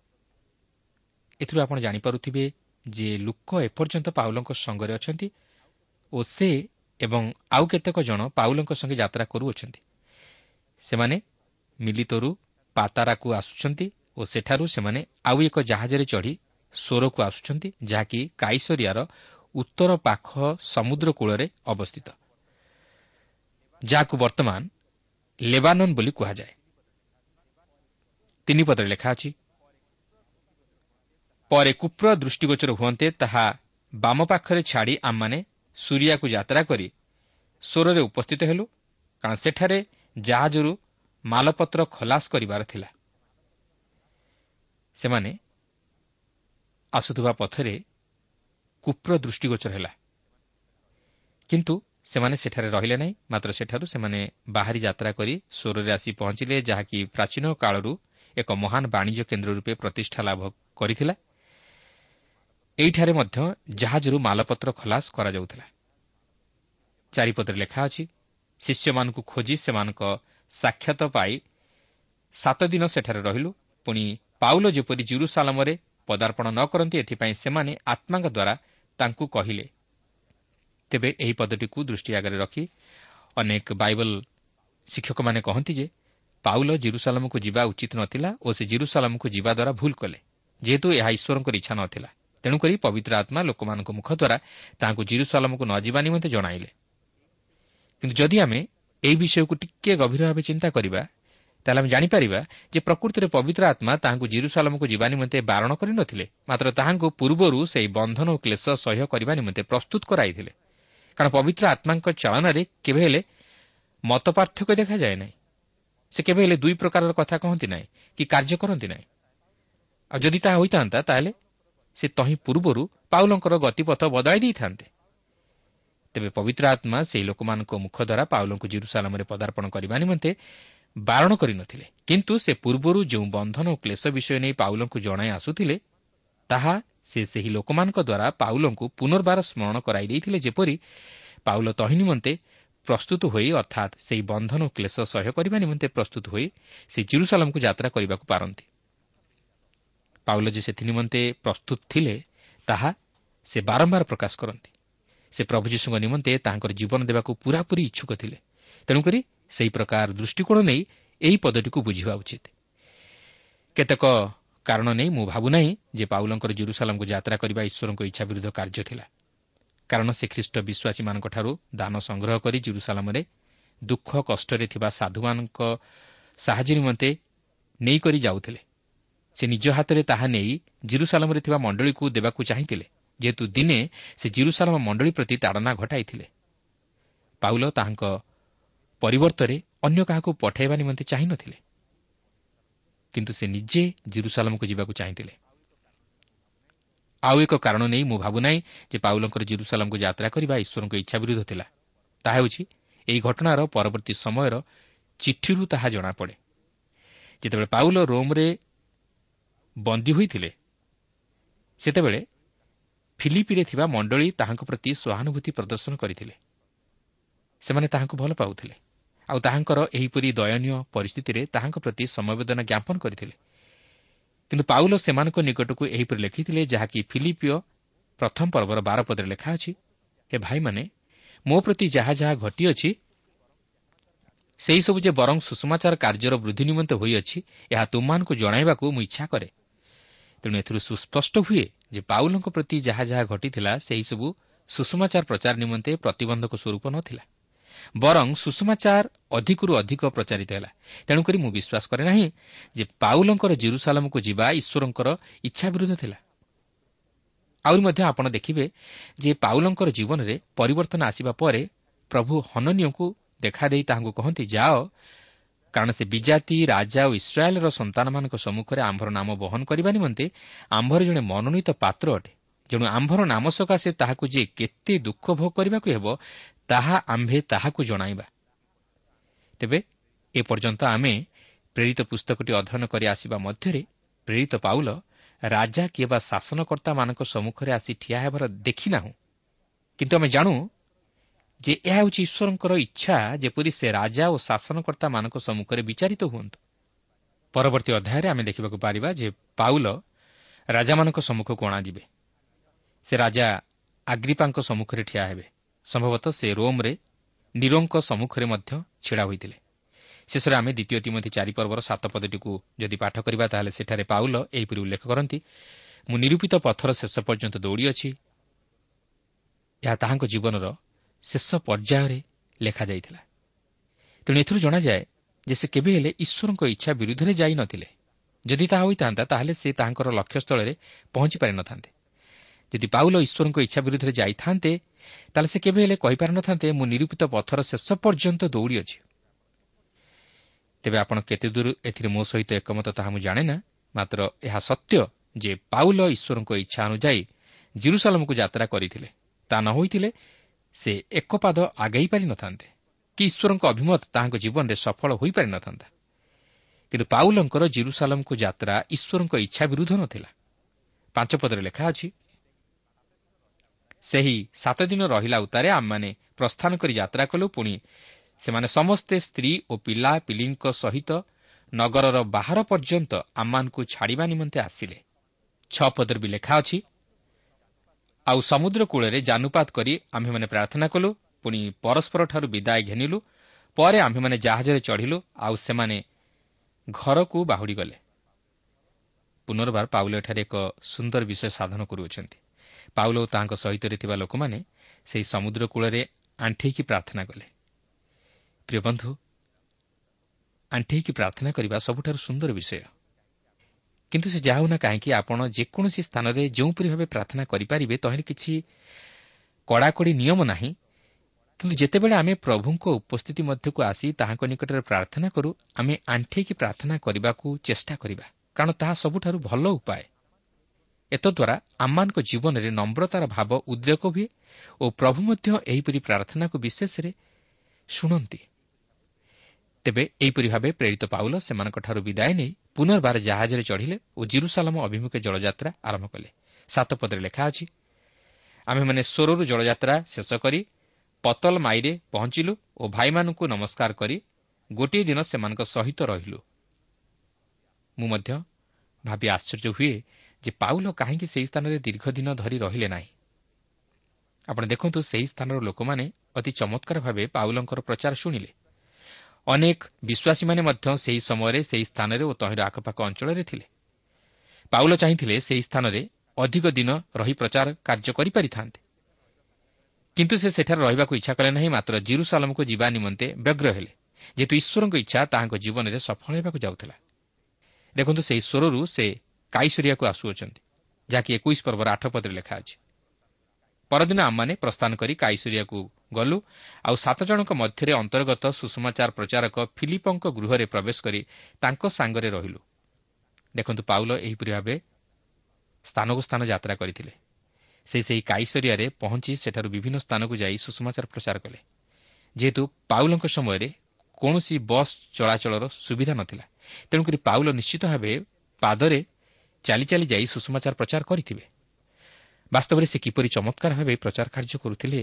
ଏଥିରୁ ଆପଣ ଜାଣିପାରୁଥିବେ ଯେ ଲୋକ ଏପର୍ଯ୍ୟନ୍ତ ପାଉଲଙ୍କ ସଙ୍ଗରେ ଅଛନ୍ତି ଓ ସେ ଏବଂ ଆଉ କେତେକ ଜଣ ପାଉଲଙ୍କ ସଙ୍ଗେ ଯାତ୍ରା କରୁଅଛନ୍ତି। ସେମାନେ ମିଲିତରୁ ପାତାରାକୁ ଆସୁଛନ୍ତି ଓ ସେଠାରୁ ସେମାନେ ଆଉ ଏକ ଜାହାଜରେ ଚଢ଼ି ସ୍ୱରକୁ ଆସୁଛନ୍ତି ଯାହାକି କାଇସରିଆର ଉତ୍ତର ପାଖ ସମୁଦ୍ର କୂଳରେ ଅବସ୍ଥିତ। ଯାହାକୁ ବର୍ତ୍ତମାନ ଲେବାନନ ବୋଲି କୁହାଯାଏ। ତିନି ପଦରେ ଲେଖା ଅଛି ପରେ କୁପ୍ର ଦୃଷ୍ଟିଗୋଚର ହୁଅନ୍ତେ ତାହା ବାମ ପାଖରେ ଛାଡ଼ି ଆମମାନେ ସୁରିଆକୁ ଯାତ୍ରା କରି ସ୍ୱରରେ ଉପସ୍ଥିତ ହେଲୁ କାରଣ ସେଠାରେ ଜାହାଜରୁ ମାଲପତ୍ର ଖଲାସ କରିବାର ଥିଲା। ସେମାନେ ଆସୁଥିବା ପଥରେ କୁପ୍ର ଦୃଷ୍ଟିଗୋଚର ହେଲା। କିନ୍ତୁ ସେମାନେ ସେଠାରେ ରହିଲେ ନାହିଁ ମାତ୍ର ସେଠାରୁ ସେମାନେ ବାହାରି ଯାତ୍ରା କରି ସ୍ୱରରେ ଆସି ପହଞ୍ଚିଲେ ଯାହାକି ପ୍ରାଚୀନ କାଳରୁ ଏକ ମହାନ ବାଣିଜ୍ୟ କେନ୍ଦ୍ର ରୂପେ ପ୍ରତିଷ୍ଠା ଲାଭ କରିଥିଲା। ଏଇଠାରେ ମଧ୍ୟ ଜାହାଜରୁ ମାଲପତ୍ର ଖଲାସ କରାଯାଉଥିଲା। ଚାରିପଦରେ ଲେଖା ଅଛି ଶିଷ୍ୟମାନଙ୍କୁ ଖୋଜି ସେମାନଙ୍କ ସାକ୍ଷାତ ପାଇ ସାତ ଦିନ ସେଠାରେ ରହିଲୁ। ପୁଣି ପାଉଲ ଯେପରି ଜିରୁସାଲମରେ ପଦାର୍ପଣ ନ କରନ୍ତି ଏଥିପାଇଁ ସେମାନେ ଆତ୍ମାଙ୍କ ଦ୍ୱାରା ତାଙ୍କୁ କହିଲେ। ତେବେ ଏହି ପଦଟିକୁ ଦୃଷ୍ଟି ଆଗରେ ରଖି ଅନେକ ବାଇବଲ ଶିକ୍ଷକମାନେ କହନ୍ତି ଯେ ପାଉଲ ଜିରୁସାଲାମକୁ ଯିବା ଉଚିତ ନଥିଲା ଓ ସେ ଜିରୁସାଲାମକୁ ଯିବା ଦ୍ୱାରା ଭୁଲ କଲେ ଯେହେତୁ ଏହା ଈଶ୍ୱରଙ୍କର ଇଚ୍ଛା ନଥିଲା। ତେଣୁକରି ପବିତ୍ର ଆତ୍ମା ଲୋକମାନଙ୍କ ମୁଖ ଦ୍ୱାରା ତାହାଙ୍କୁ ଜିରୁସାଲାମକୁ ନ ଯିବା ନିମନ୍ତେ ଜଣାଇଲେ। କିନ୍ତୁ ଯଦି ଆମେ ଏହି ବିଷୟକୁ ଟିକିଏ ଗଭୀର ଭାବେ ଚିନ୍ତା କରିବା ତାହେଲେ ଆମେ ଜାଣିପାରିବା ଯେ ପ୍ରକୃତିରେ ପବିତ୍ର ଆତ୍ମା ତାହାଙ୍କୁ ଜିରୁସାଲମକୁ ଯିବା ନିମନ୍ତେ ବାରଣ କରିନଥିଲେ ମାତ୍ର ତାହାଙ୍କୁ ପୂର୍ବରୁ ସେହି ବନ୍ଧନ ଓ କ୍ଲେଶ ସହ୍ୟ କରିବା ନିମନ୍ତେ ପ୍ରସ୍ତୁତ କରାଇଥିଲେ। କାରଣ ପବିତ୍ର ଆତ୍ମାଙ୍କ ଚାଳନାରେ କେବେ ହେଲେ ମତ ପାର୍ଥକ୍ୟ ଦେଖାଯାଏ ନାହିଁ। ସେ କେବେ ହେଲେ ଦୁଇ ପ୍ରକାରର କଥା କହନ୍ତି ନାହିଁ କି କାର୍ଯ୍ୟ କରନ୍ତି ନାହିଁ। ଆଉ ଯଦି ତାହା ହୋଇଥାନ୍ତା ତାହେଲେ ସେ ତହିଁ ପୂର୍ବରୁ ପାଉଲଙ୍କର ଗତିପଥ ବଦଳାଇ ଦେଇଥାନ୍ତେ। ତେବେ ପବିତ୍ର ଆତ୍ମା ସେହି ଲୋକମାନଙ୍କ ମୁଖ ଦ୍ୱାରା ପାଉଲଙ୍କୁ ଜିରୁସାଲାମରେ ପଦାର୍ପଣ କରିବା ନିମନ୍ତେ ବାରଣ କରିନଥିଲେ କିନ୍ତୁ ସେ ପୂର୍ବରୁ ଯେଉଁ ବନ୍ଧନ ଓ କ୍ଲେଶ ବିଷୟ ନେଇ ପାଉଲଙ୍କୁ ଜଣାଇ ଆସୁଥିଲେ ତାହା ସେ ସେହି ଲୋକମାନଙ୍କ ଦ୍ୱାରା ପାଉଲଙ୍କୁ ପୁନର୍ବାର ସ୍ମରଣ କରାଇ ଦେଇଥିଲେ ଯେପରି ପାଉଲ ତହିଁ ନିମନ୍ତେ ପ୍ରସ୍ତୁତ ହୋଇ ଅର୍ଥାତ୍ ସେହି ବନ୍ଧନ ଓ କ୍ଲେଶ ସହ୍ୟ କରିବା ନିମନ୍ତେ ପ୍ରସ୍ତୁତ ହୋଇ ସେ ଜିରୁସାଲମକୁ ଯାତ୍ରା କରିବାକୁ ପାରନ୍ତି। ପାଉଲ ଯେ ସେଥି ନିମନ୍ତେ ପ୍ରସ୍ତୁତ ଥିଲେ ତାହା ସେ ବାରମ୍ବାର ପ୍ରକାଶ କରନ୍ତି। ସେ ପ୍ରଭୁ ଯୀଶୁଙ୍କ ନିମନ୍ତେ ତାହାଙ୍କର ଜୀବନ ଦେବାକୁ ପୁରାପୁରି ଇଚ୍ଛୁକ ଥିଲେ। ତେଣୁକରି ସେହି ପ୍ରକାର ଦୃଷ୍ଟିକୋଣ ନେଇ ଏହି ପଦଟିକୁ ବୁଝିବା ଉଚିତ। କେତେକ କାରଣ ନେଇ ମୁଁ ଭାବୁନାହିଁ ଯେ ପାଉଲଙ୍କର ଜୁରୁସାଲାମକୁ ଯାତ୍ରା କରିବା ଈଶ୍ୱରଙ୍କ ଇଚ୍ଛା ବିରୁଦ୍ଧ କାର୍ଯ୍ୟ ଥିଲା। କାରଣ ସେ ଖ୍ରୀଷ୍ଟ ବିଶ୍ୱାସୀମାନଙ୍କଠାରୁ ଦାନ ସଂଗ୍ରହ କରି ଜୁରୁସାଲାମରେ ଦୁଃଖ କଷ୍ଟରେ ଥିବା ସାଧୁମାନଙ୍କ ସାହାଯ୍ୟ ନିମନ୍ତେ ନେଇକରି ଯାଉଥିଲେ। ସେ ନିଜ ହାତରେ ତାହା ନେଇ ଜିରୁସାଲାମରେ ଥିବା ମଣ୍ଡଳୀକୁ ଦେବାକୁ ଚାହିଁଥିଲେ। ଯେହେତୁ ଦିନେ ସେ ଜିରୁସାଲାମ ମଣ୍ଡଳୀ ପ୍ରତି ତାଡ଼ନା ଘଟାଇଥିଲେ। ପାଉଲ ତାହାଙ୍କ ପରିବର୍ତ୍ତରେ ଅନ୍ୟ କାହାକୁ ପଠାଇବା ନିମନ୍ତେ ଚାହିଁନଥିଲେ କିନ୍ତୁ ସେ ନିଜେ ଜିରୁସାଲାମକୁ ଯିବାକୁ ଚାହିଁଥିଲେ। ଆଉ ଏକ କାରଣ ନେଇ ମୁଁ ଭାବୁନାହିଁ ଯେ ପାଉଲଙ୍କର ଜିରୁସାଲାମକୁ ଯାତ୍ରା କରିବା ଈଶ୍ୱରଙ୍କ ଇଚ୍ଛା ବିରୁଦ୍ଧ ଥିଲା। ତାହା ହେଉଛି ଏହି ଘଟଣାର ପରବର୍ତ୍ତୀ ସମୟର ଚିଠିରୁ ତାହା ଜଣାପଡ଼େ। ଯେତେବେଳେ ପାଉଲ ରୋମ୍ରେ ବନ୍ଦୀ ହୋଇଥିଲେ ସେତେବେଳେ ଫିଲିପିରେ ଥିବା ମଣ୍ଡଳୀ ତାହାଙ୍କ ପ୍ରତି ସହାନୁଭୂତି ପ୍ରଦର୍ଶନ କରିଥିଲେ। ସେମାନେ ତାହାଙ୍କୁ ଭଲ ପାଉଥିଲେ। ଆଉ ତାହାଙ୍କର ଏହିପରି ଦୟନୀୟ ପରିସ୍ଥିତିରେ ତାହାଙ୍କ ପ୍ରତି ସମବେଦନା ଜ୍ଞାପନ କରିଥିଲେ। କିନ୍ତୁ ପାଉଲ ସେମାନଙ୍କ ନିକଟକୁ ଏହିପରି ଲେଖିଥିଲେ ଯାହାକି ଫିଲିପିଓ ପ୍ରଥମ ପର୍ବର ବାର ପଦରେ ଲେଖା ଅଛି ହେ ଭାଇମାନେ ମୋ ପ୍ରତି ଯାହା ଯାହା ଘଟିଅଛି ସେହିସବୁ ଯେ ବରଂ ସୁଷମାଚାର କାର୍ଯ୍ୟର ବୃଦ୍ଧି ନିମନ୍ତେ ହୋଇଅଛି ଏହା ତୁମମାନଙ୍କୁ ଜଣାଇବାକୁ ମୁଁ ଇଚ୍ଛା କରେ। ତେଣୁ ଏଥିରୁ ସୁସ୍ପଷ୍ଟ ହୁଏ ଯେ ପାଉଲଙ୍କ ପ୍ରତି ଯାହା ଯାହା ଘଟିଥିଲା ସେହିସବୁ ସୁଷମାଚାର ପ୍ରଚାର ନିମନ୍ତେ ପ୍ରତିବନ୍ଧକ ସ୍ୱରୂପ ନଥିଲା। ବରଂ ସୁଷମାଚାର ଅଧିକରୁ ଅଧିକ ପ୍ରଚାରିତ ହେଲା। ତେଣୁକରି ମୁଁ ବିଶ୍ୱାସ କରେ ନାହିଁ ଯେ ପାଉଲଙ୍କର ଜିରୁସାଲାମକୁ ଯିବା ଈଶ୍ୱରଙ୍କର ଇଚ୍ଛା ବିରୁଦ୍ଧ ଥିଲା। ଆହୁରି ମଧ୍ୟ ଆପଣ ଦେଖିବେ ଯେ ପାଉଲଙ୍କର ଜୀବନରେ ପରିବର୍ତ୍ତନ ଆସିବା ପରେ ପ୍ରଭୁ ହନନୀୟଙ୍କୁ ଦେଖାଦେଇ ତାହାଙ୍କୁ କହନ୍ତି ଯାଅ କାରଣ ସେ ବିଜାତି ରାଜା ଓ ଇସ୍ରାଏଲ୍ର ସନ୍ତାନମାନଙ୍କ ସମ୍ମୁଖରେ ଆମ୍ଭର ନାମ ବହନ କରିବା ନିମନ୍ତେ ଆମ୍ଭର ଜଣେ ମନୋନୀତ ପାତ୍ର ଅଟେ। ଯେଣୁ ଆମ୍ଭର ନାମ ସକାଶେ ତାହାକୁ ଯେ କେତେ ଦୁଃଖ ଭୋଗ କରିବାକୁ ହେବ ତାହା ଆମ୍ଭେ ତାହାକୁ ଜଣାଇବା। ତେବେ ଏପର୍ଯ୍ୟନ୍ତ ଆମେ ପ୍ରେରିତ ପୁସ୍ତକଟି ଅଧ୍ୟୟନ କରି ଆସିବା ମଧ୍ୟରେ ପ୍ରେରିତ ପାଉଲ ରାଜା କିଏ ବା ଶାସନକର୍ତ୍ତାମାନଙ୍କ ସମ୍ମୁଖରେ ଆସି ଠିଆ ହେବାର ଦେଖିନାହୁଁ କିନ୍ତୁ ଆମେ ଜାଣୁ ଯେ ଏହା ହେଉଛି ଈଶ୍ୱରଙ୍କର ଇଚ୍ଛା ଯେପରି ସେ ରାଜା ଓ ଶାସନକର୍ତ୍ତାମାନଙ୍କ ସମ୍ମୁଖରେ ବିଚାରିତ ହୁଅନ୍ତୁ। ପରବର୍ତ୍ତୀ ଅଧ୍ୟାୟରେ ଆମେ ଦେଖିବାକୁ ପାରିବା ଯେ ପାଉଲ ରାଜାମାନଙ୍କ ସମ୍ମୁଖକୁ ଅଣାଯିବେ। ସେ ରାଜା ଆଗ୍ରିପାଙ୍କ ସମ୍ମୁଖରେ ଠିଆ ହେବେ। ସମ୍ଭବତଃ ସେ ରୋମ୍ରେ ନିରୋଙ୍କ ସମ୍ମୁଖରେ ମଧ୍ୟ ଛିଡ଼ା ହୋଇଥିଲେ। ଶେଷରେ ଆମେ ଦ୍ୱିତୀୟ ତିମତି ଚାରିପର୍ବର ସାତ ପଦଟିକୁ ଯଦି ପାଠ କରିବା ତାହେଲେ ସେଠାରେ ପାଉଲ ଏହିପରି ଉଲ୍ଲେଖ କରନ୍ତି ମୁଁ ନିରୂପିତ ପଥର ଶେଷ ପର୍ଯ୍ୟନ୍ତ ଦୌଡ଼ିଅଛି। ଏହା ତାହାଙ୍କ ଜୀବନର ଶେଷ ପର୍ଯ୍ୟାୟରେ ଲେଖାଯାଇଥିଲା। ତେଣୁ ଏଥିରୁ ଜଣାଯାଏ ଯେ ସେ କେବେ ହେଲେ ଈଶ୍ୱରଙ୍କ ଇଚ୍ଛା ବିରୁଦ୍ଧରେ ଯାଇନଥିଲେ ଯଦି ତାହା ହୋଇଥାନ୍ତା ତାହେଲେ ସେ ତାହାଙ୍କର ଲକ୍ଷ୍ୟସ୍ଥଳରେ ପହଞ୍ଚି ପାରିନଥାନ୍ତେ ଯଦି ପାଉଲ ଈଶ୍ୱରଙ୍କ ଇଚ୍ଛା ବିରୁଦ୍ଧରେ ଯାଇଥାନ୍ତେ ତାହେଲେ ସେ କେବେ ହେଲେ କହିପାରିନଥାନ୍ତେ ମୁଁ ନିରୂପିତ ପଥର ଶେଷ ପର୍ଯ୍ୟନ୍ତ ଦୌଡ଼ିଅଛି। ତେବେ ଆପଣ କେତେ ଦୂର ଏଥିରେ ମୋ ସହିତ ଏକମତ ତାହା ମୁଁ ଜାଣେ ନା? ମାତ୍ର ଏହା ସତ୍ୟ ଯେ ପାଉଲ ଈଶ୍ୱରଙ୍କ ଇଚ୍ଛା ଅନୁଯାୟୀ ଜିରୁସାଲମକୁ ଯାତ୍ରା କରିଥିଲେ। ତା ନ ହୋଇଥିଲେ ସେ ଏକ ପାଦ ଆଗେଇ ପାରିନଥାନ୍ତେ କି ଈଶ୍ୱରଙ୍କ ଅଭିମତ ତାହାଙ୍କ ଜୀବନରେ ସଫଳ ହୋଇପାରିନଥାନ୍ତା କିନ୍ତୁ ପାଉଲଙ୍କର ଜିରୁସାଲମକୁ ଯାତ୍ରା ଈଶ୍ୱରଙ୍କ ଇଚ୍ଛା ବିରୁଦ୍ଧ ନଥିଲା। ପାଞ୍ଚ ପଦରେ ଲେଖା ଅଛି ସେହି ସାତ ଦିନ ରହିଲା ଉତ୍ତାରେ ଆମମାନେ ପ୍ରସ୍ଥାନ କରି ଯାତ୍ରା କଲୁ ପୁଣି ସେମାନେ ସମସ୍ତେ ସ୍ତ୍ରୀ ଓ ପିଲା ପିଲିଙ୍କ ସହିତ ନଗରର ବାହାର ପର୍ଯ୍ୟନ୍ତ ଆମମାନଙ୍କୁ ଛାଡ଼ିବା ନିମନ୍ତେ ଆସିଲେ। ଛଅ ପଦରେ ବି ଲେଖା ଅଛି ଆଉ ସମୁଦ୍ର କୂଳରେ ଜାନୁପାତ କରି ଆମ୍ଭେମାନେ ପ୍ରାର୍ଥନା କଲୁ ପୁଣି ପରସ୍ପରଠାରୁ ବିଦାୟ ଘେନିଲୁ ପରେ ଆମ୍ଭେମାନେ ଜାହାଜରେ ଚଢ଼ିଲୁ ଆଉ ସେମାନେ ଘରକୁ ବାହୁଡ଼ିଗଲେ। ପୁନର୍ବାର ପାଉଲ ଏଠାରେ ଏକ ସୁନ୍ଦର ବିଷୟ ସାଧନ କରୁଅଛନ୍ତି। ପାଉଲ ଓ ତାଙ୍କ ସହିତରେ ଥିବା ଲୋକମାନେ ସେହି ସମୁଦ୍ର କୂଳରେ ଆଣ୍ଠେଇକି ପ୍ରାର୍ଥନା କଲେ। ପ୍ରିୟ ବନ୍ଧୁ ଆଣ୍ଠେଇକି ପ୍ରାର୍ଥନା କରିବା ସବୁଠାରୁ ସୁନ୍ଦର ବିଷୟ। କିନ୍ତୁ ସେ ଯାହା ହେଉନା କାହିଁକି ଆପଣ ଯେକୌଣସି ସ୍ଥାନରେ ଯେଉଁପରି ଭାବେ ପ୍ରାର୍ଥନା କରିପାରିବେ ତହିଁରେ କିଛି କଡ଼ାକଡ଼ି ନିୟମ ନାହିଁ। କିନ୍ତୁ ଯେତେବେଳେ ଆମେ ପ୍ରଭୁଙ୍କ ଉପସ୍ଥିତି ମଧ୍ୟକୁ ଆସି ତାହାଙ୍କ ନିକଟରେ ପ୍ରାର୍ଥନା କରୁ ଆମେ ଆଣ୍ଠେଇକି ପ୍ରାର୍ଥନା କରିବାକୁ ଚେଷ୍ଟା କରିବା କାରଣ ତାହା ସବୁଠାରୁ ଭଲ ଉପାୟ। ଏତଦ୍ୱାରା ଆମମାନଙ୍କ ଜୀବନରେ ନମ୍ରତାର ଭାବ ଉଦ୍ରେକ ହୁଏ ଓ ପ୍ରଭୁ ମଧ୍ୟ ଏହିପରି ପ୍ରାର୍ଥନାକୁ ବିଶେଷରେ ଶୁଣନ୍ତି। ତେବେ ଏହିପରି ଭାବେ ପ୍ରେରିତ ପାଉଲ ସେମାନଙ୍କଠାରୁ ବିଦାୟ ନେଇ ପୁନର୍ବାର ଜାହାଜରେ ଚଢ଼ିଲେ ଓ ଜିରୁସାଲାମ ଅଭିମୁଖେ ଜଳଯାତ୍ରା ଆରମ୍ଭ କଲେ। ସାତ ପଦରେ ଲେଖା ଅଛି ଆମ୍ଭେମାନେ ସ୍ୱରରୁ ଜଳଯାତ୍ରା ଶେଷ କରି ପତଲ ମାଇରେ ପହଞ୍ଚିଲୁ ଓ ଭାଇମାନଙ୍କୁ ନମସ୍କାର କରି ଗୋଟିଏ ଦିନ ସେମାନଙ୍କ ସହିତ ରହିଲୁ। ମୁଁ ମଧ୍ୟ ଭାବି ଆଶ୍ଚର୍ଯ୍ୟ ହୁଏ ଯେ ପାଉଲ କାହିଁକି ସେହି ସ୍ଥାନରେ ଦୀର୍ଘ ଦିନ ଧରି ରହିଲେ ନାହିଁ। ଆପଣ ଦେଖନ୍ତୁ ସେହି ସ୍ଥାନର ଲୋକମାନେ ଅତି ଚମତ୍କାର ଭାବେ ପାଉଲଙ୍କର ପ୍ରଚାର ଶୁଣିଲେ। ଅନେକ ବିଶ୍ୱାସୀମାନେ ମଧ୍ୟ ସେହି ସମୟରେ ସେହି ସ୍ଥାନରେ ଓ ତହିଁର ଆଖପାଖ ଅଞ୍ଚଳରେ ଥିଲେ। ପାଉଲ ଚାହିଁଥିଲେ ସେହି ସ୍ଥାନରେ ଅଧିକ ଦିନ ରହି ପ୍ରଚାର କାର୍ଯ୍ୟ କରିପାରିଥାନ୍ତେ। କିନ୍ତୁ ସେ ସେଠାରେ ରହିବାକୁ ଇଚ୍ଛା କଲେ ନାହିଁ ମାତ୍ର ଜିରୁସାଲମକୁ ଯିବା ନିମନ୍ତେ ବ୍ୟଗ୍ର ହେଲେ। ଯେହେତୁ ଈଶ୍ୱରଙ୍କ ଇଚ୍ଛା ତାହାଙ୍କ ଜୀବନରେ ସଫଳ ହେବାକୁ ଯାଉଥିଲା। ଦେଖନ୍ତୁ ସେହି ସ୍ୱରରୁ ସେ କାଇସରିଆକୁ ଆସୁଅଛନ୍ତି ଯାହାକି ଏକୋଇଶ ପର୍ବର ଆଠ ପଦରେ ଲେଖା ଅଛି। ପରଦିନ ଆମମାନେ ପ୍ରସ୍ଥାନ କରି କାଇସରିଆକୁ ଗଲୁ। ଆଉ ସାତ ଜଣଙ୍କ ମଧ୍ୟରେ ଅନ୍ତର୍ଗତ ସୁଷମାଚାର ପ୍ରଚାରକ ଫିଲିପଙ୍କ ଗୃହରେ ପ୍ରବେଶ କରି ତାଙ୍କ ସାଙ୍ଗରେ ରହିଲୁ। ଦେଖନ୍ତୁ ପାଉଲ ଏହିପରି ଭାବେ ସ୍ଥାନକୁ ସ୍ଥାନ ଯାତ୍ରା କରିଥିଲେ। ସେ ସେହି କାଇସରିଆରେ ପହଞ୍ଚି ସେଠାରୁ ବିଭିନ୍ନ ସ୍ଥାନକୁ ଯାଇ ସୁଷମାଚାର ପ୍ରଚାର କଲେ। ଯେହେତୁ ପାଉଲଙ୍କ ସମୟରେ କୌଣସି ବସ୍ ଚଳାଚଳର ସୁବିଧା ନଥିଲା ତେଣୁକରି ପାଉଲ ନିଶ୍ଚିତ ଭାବେ ପାଦରେ ଚାଲି ଚାଲି ଯାଇ ସୁଷମାଚାର ପ୍ରଚାର କରିଥିବେ। ବାସ୍ତବରେ ସେ କିପରି ଚମତ୍କାର ଭାବେ ପ୍ରଚାର କାର୍ଯ୍ୟ କରୁଥିଲେ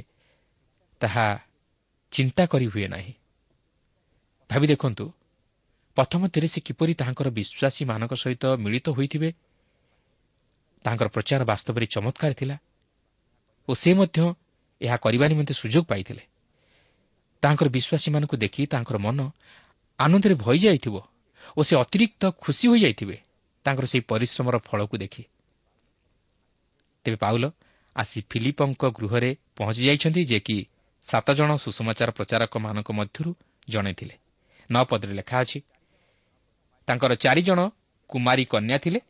ତାହା ଚିନ୍ତା କରି ହୁଏ ନାହିଁ। ଭାବି ଦେଖନ୍ତୁ ପ୍ରଥମରେ ସେ କିପରି ତାହାଙ୍କର ବିଶ୍ୱାସୀମାନଙ୍କ ସହିତ ମିଳିତ ହୋଇଥିବେ ତାଙ୍କର ପ୍ରଚାର ବାସ୍ତବରେ ଚମତ୍କାର ଥିଲା ଓ ସେ ମଧ୍ୟ ଏହା କରିବା ନିମନ୍ତେ ସୁଯୋଗ ପାଇଥିଲେ। ତାଙ୍କର ବିଶ୍ୱାସୀମାନଙ୍କୁ ଦେଖି ତାଙ୍କର ମନ ଆନନ୍ଦରେ ଭଇଯାଇଥିବ ଓ ସେ ଅତିରିକ୍ତ ଖୁସି ହୋଇଯାଇଥିବେ ତାଙ୍କର ସେହି ପରିଶ୍ରମର ଫଳକୁ ଦେଖି। ତେବେ ପାଉଲ ଆସି ଫିଲିପଙ୍କ ଗୃହରେ ପହଞ୍ଚି ଯାଇଛନ୍ତି ଯେ କି ସାତ ଜଣ ସୁସମାଚାର ପ୍ରଚାରକମାନଙ୍କ ମଧ୍ୟରୁ ଜଣେ ଥିଲେ। ନଅ ପଦରେ ଲେଖା ଅଛି ତାଙ୍କର ଚାରିଜଣ କୁମାରୀ କନ୍ୟା ଥିଲେ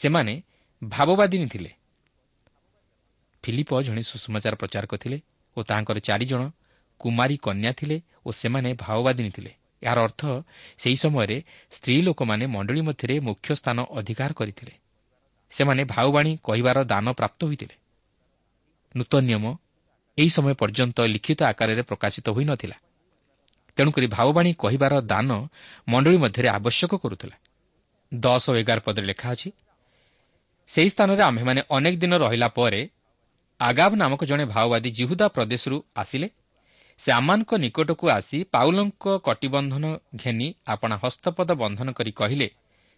ସେମାନେ ଭାବବାଦିନୀ ଥିଲେ। ଫିଲିପ ଜଣେ ସୁସମାଚାର ପ୍ରଚାରକ ଥିଲେ ଓ ତାଙ୍କର ଚାରିଜଣ କୁମାରୀ କନ୍ୟା ଥିଲେ ଓ ସେମାନେ ଭାବବାଦିନୀ ଥିଲେ। ଏହାର ଅର୍ଥ ସେହି ସମୟରେ ସ୍ତ୍ରୀ ଲୋକମାନେ ମଣ୍ଡଳୀ ମଧ୍ୟରେ ମୁଖ୍ୟ ସ୍ଥାନ ଅଧିକାର କରିଥିଲେ। ସେମାନେ ଭାଉବାଣୀ କହିବାର ଦାନ ପ୍ରାପ୍ତ ହୋଇଥିଲେ। ନୂତନ ନିୟମ ଏହି ସମୟ ପର୍ଯ୍ୟନ୍ତ ଲିଖିତ ଆକାରରେ ପ୍ରକାଶିତ ହୋଇନଥିଲା ତେଣୁକରି ଭାବବାଣୀ କହିବାର ଦାନ ମଣ୍ଡଳୀ ମଧ୍ୟରେ ଆବଶ୍ୟକ କରୁଥିଲା। ଦଶ ଓ ଏଗାର ପଦରେ ଲେଖା ଅଛି ସେହି ସ୍ଥାନରେ ଆମ୍ଭେମାନେ ଅନେକ ଦିନ ରହିଲା ପରେ ଆଗାବ ନାମକ ଜଣେ ଭାଓବାଦୀ ଜିହୁଦା ପ୍ରଦେଶରୁ ଆସିଲେ। ସେ ଆମମାନଙ୍କ ନିକଟକୁ ଆସି ପାଉଲଙ୍କ କଟିବନ୍ଧନ ଘେନି ଆପଣା ହସ୍ତପଦ ବନ୍ଧନ କରି କହିଲେ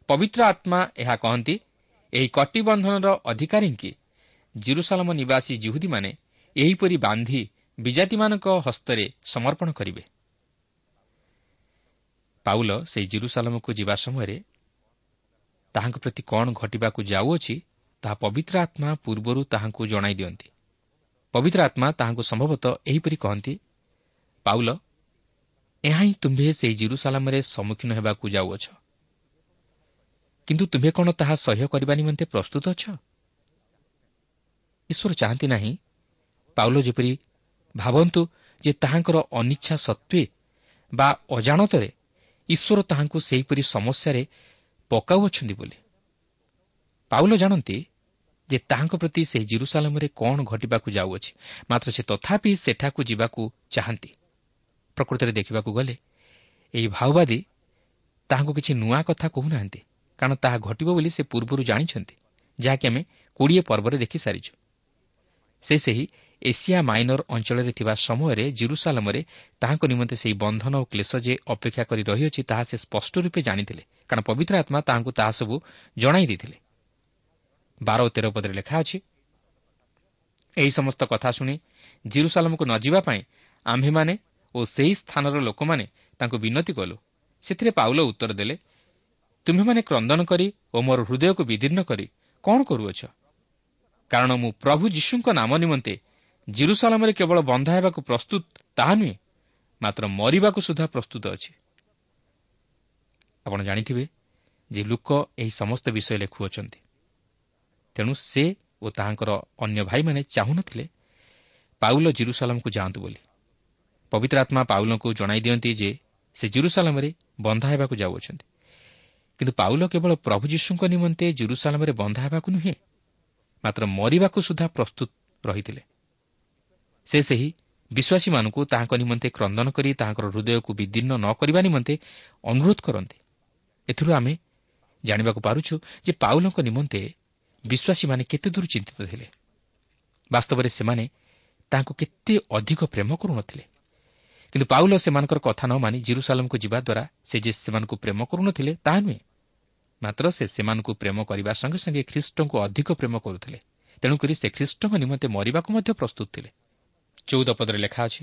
ପବିତ୍ର ଆତ୍ମା ଏହା କହନ୍ତି ଏହି କଟିବନ୍ଧନର ଅଧିକାରୀଙ୍କି ଜିରୁସାଲମ ନିବାସୀ ଜିହୁଦୀମାନେ ଏହିପରି ବାନ୍ଧି ବିଜାତିମାନଙ୍କ ହସ୍ତରେ ସମର୍ପଣ କରିବେ। ପାଉଲ ସେହି ଜିରୁସାଲମକୁ ଯିବା ସମୟରେ ତାହାଙ୍କ ପ୍ରତି କ'ଣ ଘଟିବାକୁ ଯାଉଅଛି ତାହା ପବିତ୍ର ଆତ୍ମା ପୂର୍ବରୁ ତାହାଙ୍କୁ ଜଣାଇ ଦିଅନ୍ତି। ପବିତ୍ର ଆତ୍ମା ତାହାଙ୍କୁ ସମ୍ଭବତଃ ଏହିପରି କହନ୍ତି ପାଉଲ ଏହା ହିଁ ତୁମ୍ଭେ ସେହି ଜିରୁସାଲାମରେ ସମ୍ମୁଖୀନ ହେବାକୁ ଯାଉଅଛ। କିନ୍ତୁ ତୁମ୍ଭେ କ'ଣ ତାହା ସହ୍ୟ କରିବା ନିମନ୍ତେ ପ୍ରସ୍ତୁତ ଅଛ? ଈଶ୍ୱର ଚାହାନ୍ତି ନାହିଁ। ପାଉଲ ଯେପରି ଭାବନ୍ତୁ ଯେ ତାହାଙ୍କର ଅନିଚ୍ଛା ସତ୍ତ୍ୱେ ବା ଅଜାଣତରେ ଈଶ୍ୱର ତାହାଙ୍କୁ ସେହିପରି ସମସ୍ୟାରେ ପକାଉଅଛନ୍ତି ବୋଲି। ପାଉଲ ଜାଣନ୍ତି ଯେ ତାହାଙ୍କ ପ୍ରତି ସେହି ଜିରୁସାଲାମରେ କ'ଣ ଘଟିବାକୁ ଯାଉଅଛି ମାତ୍ର ସେ ତଥାପି ସେଠାକୁ ଯିବାକୁ ଚାହାନ୍ତି। ପ୍ରକୃତରେ ଦେଖିବାକୁ ଗଲେ ଏହି ଭାଓବାଦୀ ତାହାଙ୍କୁ କିଛି ନୂଆ କଥା କହୁନାହାନ୍ତି। କାରଣ ତାହା ଘଟିବ ବୋଲି ସେ ପୂର୍ବରୁ ଜାଣିଛନ୍ତି ଯାହାକି ଆମେ କୋଡ଼ିଏ ପର୍ବରେ ଦେଖିସାରିଛୁ ସେ ସେହି ଏସିଆ ମାଇନର ଅଞ୍ଚଳରେ ଥିବା ସମୟରେ ଜିରୁସାଲମରେ ତାହାଙ୍କ ନିମନ୍ତେ ସେହି ବନ୍ଧନ ଓ କ୍ଲେଶ ଯେ ଅପେକ୍ଷା କରି ରହିଅଛି ତାହା ସେ ସ୍ପଷ୍ଟ ରୂପେ ଜାଣିଥିଲେ କାରଣ ପବିତ୍ର ଆତ୍ମା ତାହାଙ୍କୁ ତାହା ସବୁ ଜଣାଇ ଦେଇଥିଲେ। ବାର ଓ ତେର ପଦରେ ଲେଖା ଅଛି ଏହି ସମସ୍ତ କଥା ଶୁଣି ଜିରୁସାଲମକୁ ନ ଯିବା ପାଇଁ ଆମ୍ଭେମାନେ ଓ ସେହି ସ୍ଥାନର ଲୋକମାନେ ତାଙ୍କୁ ବିନତି କଲୁ। ସେଥିରେ ପାଉଲ ଉତ୍ତର ଦେଲେ ତୁମ୍ଭେମାନେ କ୍ରନ୍ଦନ କରି ଓ ମୋର ହୃଦୟକୁ ବିଦୀର୍ଣ୍ଣ କରି କ'ଣ କରୁଅଛ? କାରଣ ମୁଁ ପ୍ରଭୁ ଯୀଶୁଙ୍କ ନାମ ନିମନ୍ତେ ଜିରୁସାଲାମରେ କେବଳ ବନ୍ଧା ହେବାକୁ ପ୍ରସ୍ତୁତ ତାହା ନୁହେଁ ମାତ୍ର ମରିବାକୁ ସୁଦ୍ଧା ପ୍ରସ୍ତୁତ ଅଛି। ଆପଣ ଜାଣିଥିବେ ଯେ ଲୋକ ଏହି ସମସ୍ତ ବିଷୟ ଲେଖୁଅଛନ୍ତି। ତେଣୁ ସେ ଓ ତାହାଙ୍କର ଅନ୍ୟ ଭାଇମାନେ ଚାହୁଁନଥିଲେ ପାଉଲ ଜିରୁସାଲାମକୁ ଯାଆନ୍ତୁ ବୋଲି। ପବିତ୍ର ଆତ୍ମା ପାଉଲଙ୍କୁ ଜଣାଇ ଦିଅନ୍ତି ଯେ ସେ ଜିରୁସାଲାମରେ ବନ୍ଧା ହେବାକୁ ଯାଉଅଛନ୍ତି। କିନ୍ତୁ ପାଉଲ କେବଳ ପ୍ରଭୁ ଯୀଶୁଙ୍କ ନିମନ୍ତେ ଜିରୁସାଲାମରେ ବନ୍ଧା ହେବାକୁ ନୁହେଁ ମାତ୍ର ମରିବାକୁ ସୁଦ୍ଧା ପ୍ରସ୍ତୁତ ରହିଥିଲେ। ସେ ସେହି ବିଶ୍ୱାସୀମାନଙ୍କୁ ତାହାଙ୍କ ନିମନ୍ତେ କ୍ରନ୍ଦନ କରି ତାହାଙ୍କର ହୃଦୟକୁ ବିଦୀର୍ଣ୍ଣ ନ କରିବା ନିମନ୍ତେ ଅନୁରୋଧ କରନ୍ତି। ଏଥିରୁ ଆମେ ଜାଣିବାକୁ ପାରୁଛୁ ଯେ ପାଉଲଙ୍କ ନିମନ୍ତେ ବିଶ୍ୱାସୀମାନେ କେତେ ଦୂର ଚିନ୍ତିତ ଥିଲେ। ବାସ୍ତବରେ ସେମାନେ ତାଙ୍କୁ କେତେ ଅଧିକ ପ୍ରେମ କରୁନଥିଲେ। କିନ୍ତୁ ପାଉଲ ସେମାନଙ୍କର କଥା ନ ମାନି ଜିରୁସାଲମକୁ ଯିବା ଦ୍ୱାରା ସେ ଯେ ସେମାନଙ୍କୁ ପ୍ରେମ କରୁନଥିଲେ ତାହା ନୁହେଁ। ମାତ୍ର ସେ ସେମାନଙ୍କୁ ପ୍ରେମ କରିବା ସଙ୍ଗେ ସଙ୍ଗେ ଖ୍ରୀଷ୍ଟଙ୍କୁ ଅଧିକ ପ୍ରେମ କରୁଥିଲେ ତେଣୁକରି ସେ ଖ୍ରୀଷ୍ଟଙ୍କ ନିମନ୍ତେ ମରିବାକୁ ମଧ୍ୟ ପ୍ରସ୍ତୁତ ଥିଲେ। ଚଉଦ ପଦରେ ଲେଖା ଅଛି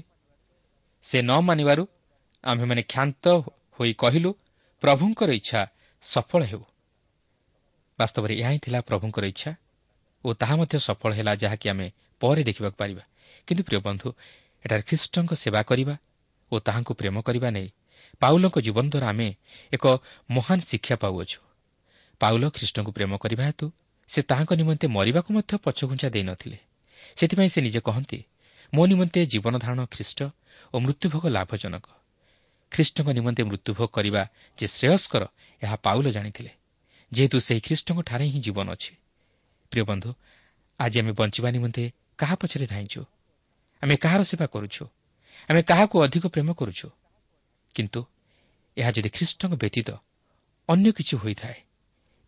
ସେ ନ ମାନିବାରୁ ଆମ୍ଭେମାନେ କ୍ଷାନ୍ତ ହୋଇ କହିଲୁ ପ୍ରଭୁଙ୍କର ଇଚ୍ଛା ସଫଳ ହେଉ। ବାସ୍ତବରେ ଏହା ହିଁ ଥିଲା ପ୍ରଭୁଙ୍କର ଇଚ୍ଛା ଓ ତାହା ମଧ୍ୟ ସଫଳ ହେଲା ଯାହାକି ଆମେ ପରେ ଦେଖିବାକୁ ପାରିବା। କିନ୍ତୁ ପ୍ରିୟ ବନ୍ଧୁ ଏଠାରେ ଖ୍ରୀଷ୍ଟଙ୍କ ସେବା କରିବା ଓ ତାହାଙ୍କୁ ପ୍ରେମ କରିବା ନେଇ ପାଉଲଙ୍କ ଜୀବନ ଦ୍ୱାରା ଆମେ ଏକ ମହାନ ଶିକ୍ଷା ପାଉଅଛୁ। ପାଉଲ ଖ୍ରୀଷ୍ଟଙ୍କୁ ପ୍ରେମ କରିବା ହେତୁ ସେ ତାହାଙ୍କ ନିମନ୍ତେ ମରିବାକୁ ମଧ୍ୟ ପଛଘୁଞ୍ଚା ଦେଇନଥିଲେ ସେଥିପାଇଁ ସେ ନିଜେ କହନ୍ତି ମୋ ନିମନ୍ତେ ଜୀବନ ଧାରଣ ଖ୍ରୀଷ୍ଟ ଓ ମୃତ୍ୟୁଭୋଗ ଲାଭଜନକ। ଖ୍ରୀଷ୍ଟଙ୍କ ନିମନ୍ତେ ମୃତ୍ୟୁଭୋଗ କରିବା ଯେ ଶ୍ରେୟସ୍କର ଏହା ପାଉଲ ଜାଣିଥିଲେ। ଯେହେତୁ ସେହି ଖ୍ରୀଷ୍ଟଙ୍କଠାରେ ହିଁ ଜୀବନ ଅଛି। ପ୍ରିୟ ବନ୍ଧୁ ଆଜି ଆମେ ବଞ୍ଚିବା ନିମନ୍ତେ କାହା ପଛରେ ଧାଇଁଛୁ? ଆମେ କାହାର ସେବା କରୁଛୁ? ଆମେ କାହାକୁ ଅଧିକ ପ୍ରେମ କରୁଛୁ? କିନ୍ତୁ ଏହା ଯଦି ଖ୍ରୀଷ୍ଟଙ୍କ ବ୍ୟତୀତ ଅନ୍ୟ କିଛି ହୋଇଥାଏ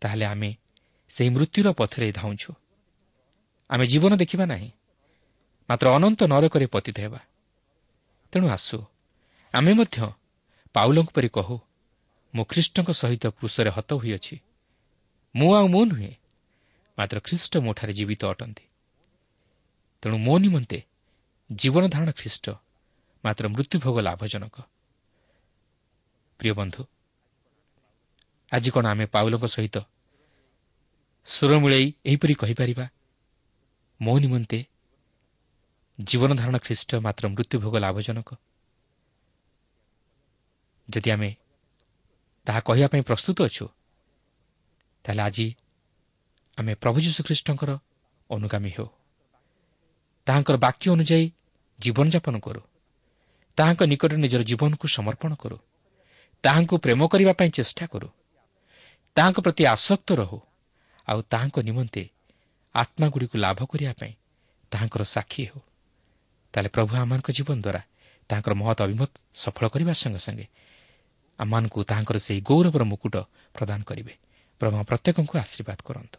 ତାହେଲେ ଆମେ ସେହି ମୃତ୍ୟୁର ପଥରେ ଧାଉଁଛୁ। ଆମେ ଜୀବନ ଦେଖିବା ନାହିଁ। ମାତ୍ର ଅନନ୍ତ ନରକରେ ପତିତ ହେବା। ତେଣୁ ଆସୁ। ଆମେ ମଧ୍ୟ ପାଉଲଙ୍କ ପରି କହୁ ମୁଁ ଖ୍ରୀଷ୍ଟଙ୍କ ସହିତ କୃଷରେ ହତ ହୋଇଅଛି। ମୁଁ ଆଉ ମୁଁ ନୁହେଁ ମାତ୍ର ଖ୍ରୀଷ୍ଟ ମୋଠାରେ ଜୀବିତ ଅଟନ୍ତି। ତେଣୁ ମୋ ନିମନ୍ତେ ଜୀବନ ଧାରଣ ଖ୍ରୀଷ୍ଟ ମାତ୍ର ମୃତ୍ୟୁଭୋଗ ଲାଭଜନକ। ପ୍ରିୟ ବନ୍ଧୁ ଆଜି କ'ଣ ଆମେ ପାଉଲଙ୍କ ସହିତ ସୁର ମିଳେଇ ଏହିପରି କହିପାରିବା? ମୋ ନିମନ୍ତେ ଜୀବନ ଧାରଣ ଖ୍ରୀଷ୍ଟ ମାତ୍ର ମୃତ୍ୟୁଭୋଗ ଲାଭଜନକ। ଯଦି ଆମେ ତାହା କହିବା ପାଇଁ ପ୍ରସ୍ତୁତ ଅଛୁ ତାହେଲେ ଆଜି ଆମେ ପ୍ରଭୁ ଯୀଶୁଖ୍ରୀଷ୍ଟଙ୍କର ଅନୁଗାମୀ ହେଉ। ତାହାଙ୍କର ବାକ୍ୟ ଅନୁଯାୟୀ ଜୀବନଯାପନ କରୁ। ତାହାଙ୍କ ନିକଟରେ ନିଜର ଜୀବନକୁ ସମର୍ପଣ କରୁ। ତାହାଙ୍କୁ ପ୍ରେମ କରିବା ପାଇଁ ଚେଷ୍ଟା କରୁ। ତାହାଙ୍କ ପ୍ରତି ଆସକ୍ତ ରହୁ। ଆଉ ତାହାଙ୍କ ନିମନ୍ତେ ଆତ୍ମାଗୁଡ଼ିକୁ ଲାଭ କରିବା ପାଇଁ ତାହାଙ୍କର ସାକ୍ଷୀ ହେଉ। ତାହେଲେ ପ୍ରଭୁ ଆମମାନଙ୍କ ଜୀବନ ଦ୍ୱାରା ତାହାଙ୍କର ମହତ ଅଭିମତ ସଫଳ କରିବା ସଙ୍ଗେ ସଙ୍ଗେ ଆମମାନଙ୍କୁ ତାହାଙ୍କର ସେହି ଗୌରବର ମୁକୁଟ ପ୍ରଦାନ କରିବେ। ପ୍ରଭୁ ପ୍ରତ୍ୟେକଙ୍କୁ ଆଶୀର୍ବାଦ କରନ୍ତୁ।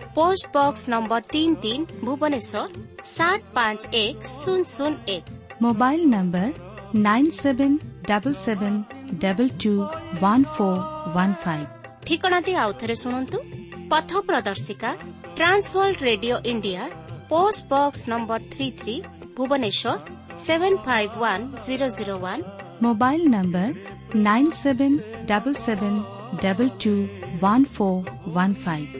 ପୋଷ୍ଟ ବକ୍ସ ନମ୍ବର ତିନି ତିନି ଭୁବନେଶ୍ୱର ସାତ ପାଞ୍ଚ ଏକ ଶୂନ ଶୂନ ଏକ mobile number nine seven double seven double two one four one five ଠିକଣାଟି ଆଉଥରେ ଶୁଣନ୍ତୁ ପଥ ପ୍ରଦର୍ଶିକା trans world radio India post box number three three Bhubaneswar seven five one zero zero one mobile number nine seven double seven double two one four one five